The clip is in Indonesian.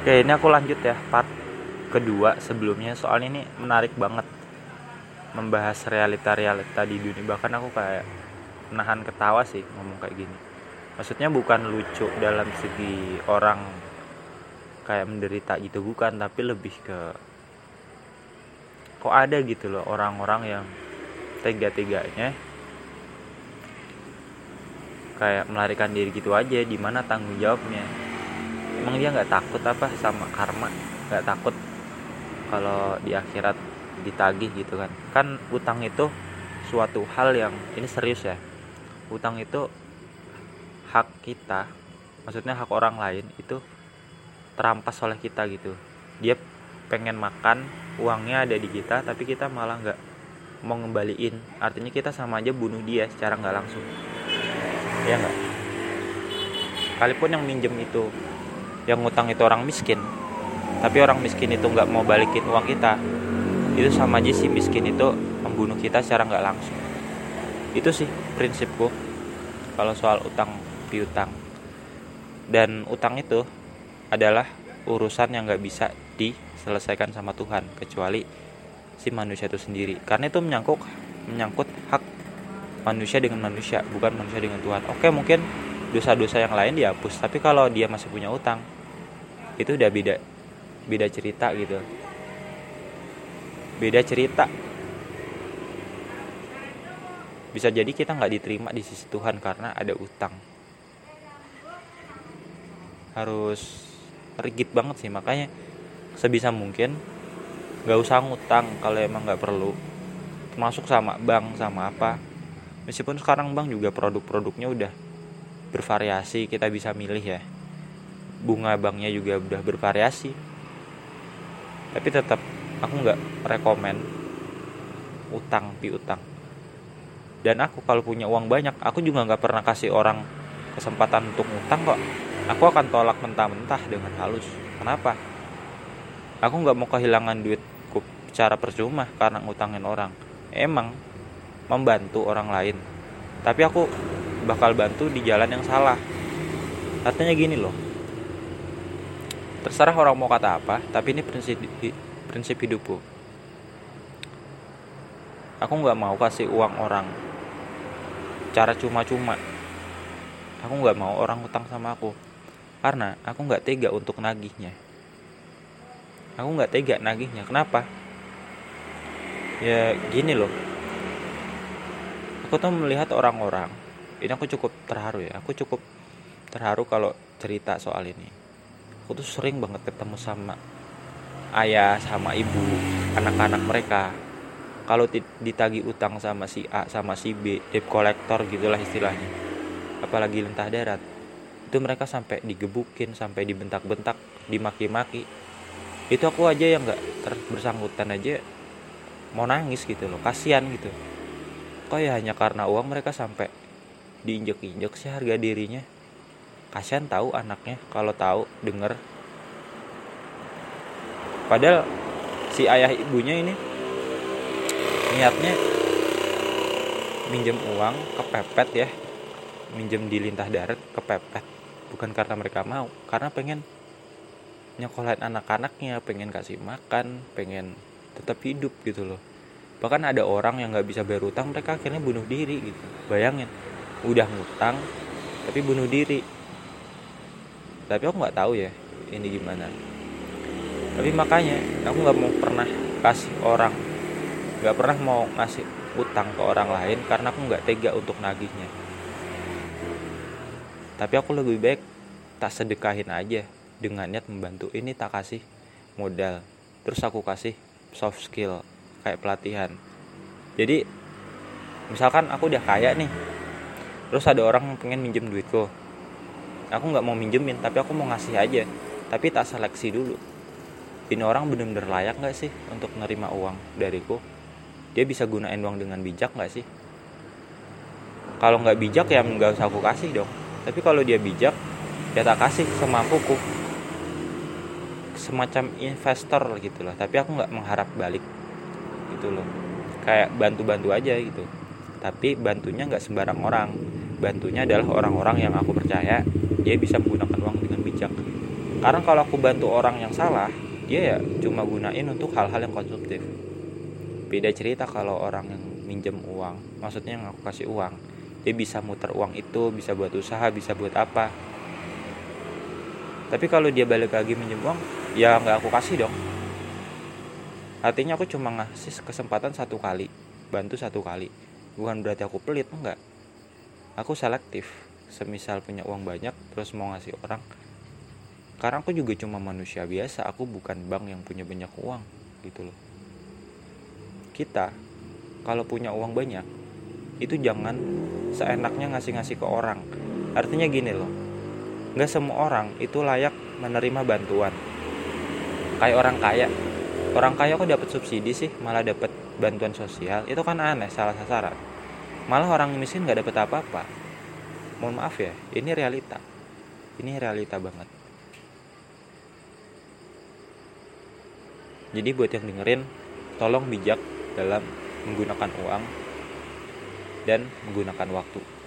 Oke, ini aku lanjut ya part kedua sebelumnya. Soalnya ini menarik banget membahas realita-realita di dunia. Bahkan aku kayak menahan ketawa sih ngomong kayak gini. Maksudnya bukan lucu dalam segi orang kayak menderita gitu bukan. Tapi lebih ke kok ada gitu loh orang-orang yang tega-teganya kayak melarikan diri gitu aja. Di mana tanggung jawabnya emang dia nggak takut apa sama karma? Nggak takut kalau di akhirat ditagih gitu kan? Kan utang itu suatu hal yang ini serius ya. Utang itu hak kita maksudnya hak orang lain itu terampas oleh kita gitu. Dia pengen makan uangnya ada di kita tapi kita malah nggak mau ngembaliin. Artinya kita sama aja bunuh dia secara nggak langsung. Ya nggak? Sekalipun yang minjem itu yang ngutang itu orang miskin. Tapi orang miskin itu nggak mau balikin uang kita. Itu sama aja si miskin itu membunuh kita secara nggak langsung. Itu sih prinsipku kalau soal utang piutang. Dan utang itu adalah urusan yang nggak bisa diselesaikan sama Tuhan kecuali si manusia itu sendiri. Karena itu menyangkut menyangkut hak manusia dengan manusia bukan manusia dengan Tuhan. Oke mungkin dosa-dosa yang lain dihapus tapi kalau dia masih punya utang itu udah beda beda cerita gitu. Beda cerita. Bisa jadi kita nggak diterima di sisi Tuhan karena ada utang. Harus rigid banget sih makanya sebisa mungkin nggak usah ngutang kalau emang nggak perlu. Termasuk sama bank sama apa. Meskipun sekarang bank juga produk-produknya udah bervariasi kita bisa milih ya. Bunga banknya juga udah bervariasi. Tapi tetap aku nggak rekomen utang piutang dan aku kalau punya uang banyak aku juga nggak pernah kasih orang kesempatan untuk utang kok. Aku akan tolak mentah-mentah dengan halus. Kenapa? Aku nggak mau kehilangan duitku secara percuma karena ngutangin orang. Emang membantu orang lain. Tapi aku bakal bantu di jalan yang salah. Artinya gini loh. Terserah orang mau kata apa tapi ini prinsip prinsip hidupku. Aku nggak mau kasih uang orang cara cuma-cuma. Aku nggak mau orang utang sama aku. Karena aku nggak tega untuk nagihnya. Aku nggak tega nagihnya. Kenapa? Ya gini loh. Aku tuh melihat orang-orang ini aku cukup terharu ya. Aku cukup terharu kalau cerita soal ini. Aku tuh sering banget ketemu sama ayah sama ibu anak-anak mereka. Kalau ditagi utang sama si A sama si B debt collector gitulah istilahnya. Apalagi lentah darat. Itu mereka sampai digebukin sampai dibentak-bentak dimaki-maki. Itu aku aja yang nggak terbersangkutan aja mau nangis gitu loh. Kasihan gitu. Kok ya hanya karena uang mereka sampai diinjek-injek sih harga dirinya. Kasihan tahu anaknya kalau tahu denger. Padahal si ayah ibunya ini niatnya minjem uang kepepet ya. Minjem di lintah darat kepepet. Bukan karena mereka mau karena pengen nyekolahin anak-anaknya pengen kasih makan pengen tetap hidup gitu loh. Bahkan ada orang yang nggak bisa bayar utang mereka akhirnya bunuh diri gitu. Bayangin udah ngutang tapi bunuh diri. Tapi aku nggak tahu ya ini gimana. Tapi makanya aku nggak mau pernah kasih orang nggak pernah mau ngasih utang ke orang lain karena aku nggak tega untuk nagihnya. Tapi aku lebih baik tak sedekahin aja dengan niat membantu. Ini tak kasih modal. Terus aku kasih soft skill kayak pelatihan. Jadi misalkan aku udah kaya nih terus ada orang pengen minjem duitku. Aku nggak mau minjemin tapi aku mau ngasih aja. Tapi tak seleksi dulu. Ini orang bener-bener layak nggak sih untuk nerima uang dariku? Dia bisa gunain uang dengan bijak nggak sih? Kalau nggak bijak ya nggak usah aku kasih dong. Tapi kalau dia bijak ya tak kasih semampuku semacam investor gitu loh. Tapi aku nggak mengharap balik gitu loh. Kayak bantu-bantu aja gitu. Tapi bantunya nggak sembarang orang bantunya adalah orang-orang yang aku percaya dia bisa menggunakan uang dengan bijak. Karena kalau aku bantu orang yang salah dia ya cuma gunain untuk hal-hal yang konsumtif beda cerita kalau orang yang minjem uang maksudnya yang aku kasih uang. Dia bisa muter uang itu bisa buat usaha bisa buat apa. Tapi kalau dia balik lagi minjem uang ya nggak aku kasih dong. Artinya aku cuma ngasih kesempatan satu kali bantu satu kali. Bukan berarti aku pelit enggak aku selektif semisal punya uang banyak terus mau ngasih orang. Karena aku juga cuma manusia biasa aku bukan bank yang punya banyak uang gitu loh. Kita kalau punya uang banyak itu jangan seenaknya ngasih-ngasih ke orang. Artinya gini loh nggak semua orang itu layak menerima bantuan. Kayak orang kaya. Orang kaya kok dapat subsidi sih malah dapat bantuan sosial? Itu kan aneh salah sasaran malah orang miskin nggak dapat apa-apa. Mohon maaf ya ini realita. Ini realita banget. Jadi buat yang dengerin tolong bijak dalam menggunakan uang dan menggunakan waktu